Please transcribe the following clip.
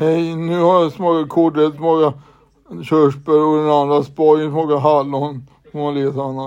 Hej, nu har jag smakat kål, smakat körsbär och den andra spajen smakar hallon. Får man leta annars.